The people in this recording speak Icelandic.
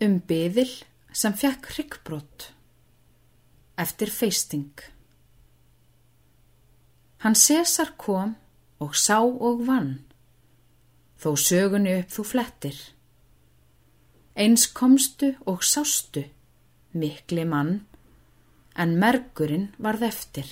Um byðil sem fekk hryggbrott. Eftir feisting. Hann Sesar kom og sá og vann. Þó sögunni upp þú flettir. Eins komstu og sástu, mikli mann, en mergurinn varð eftir.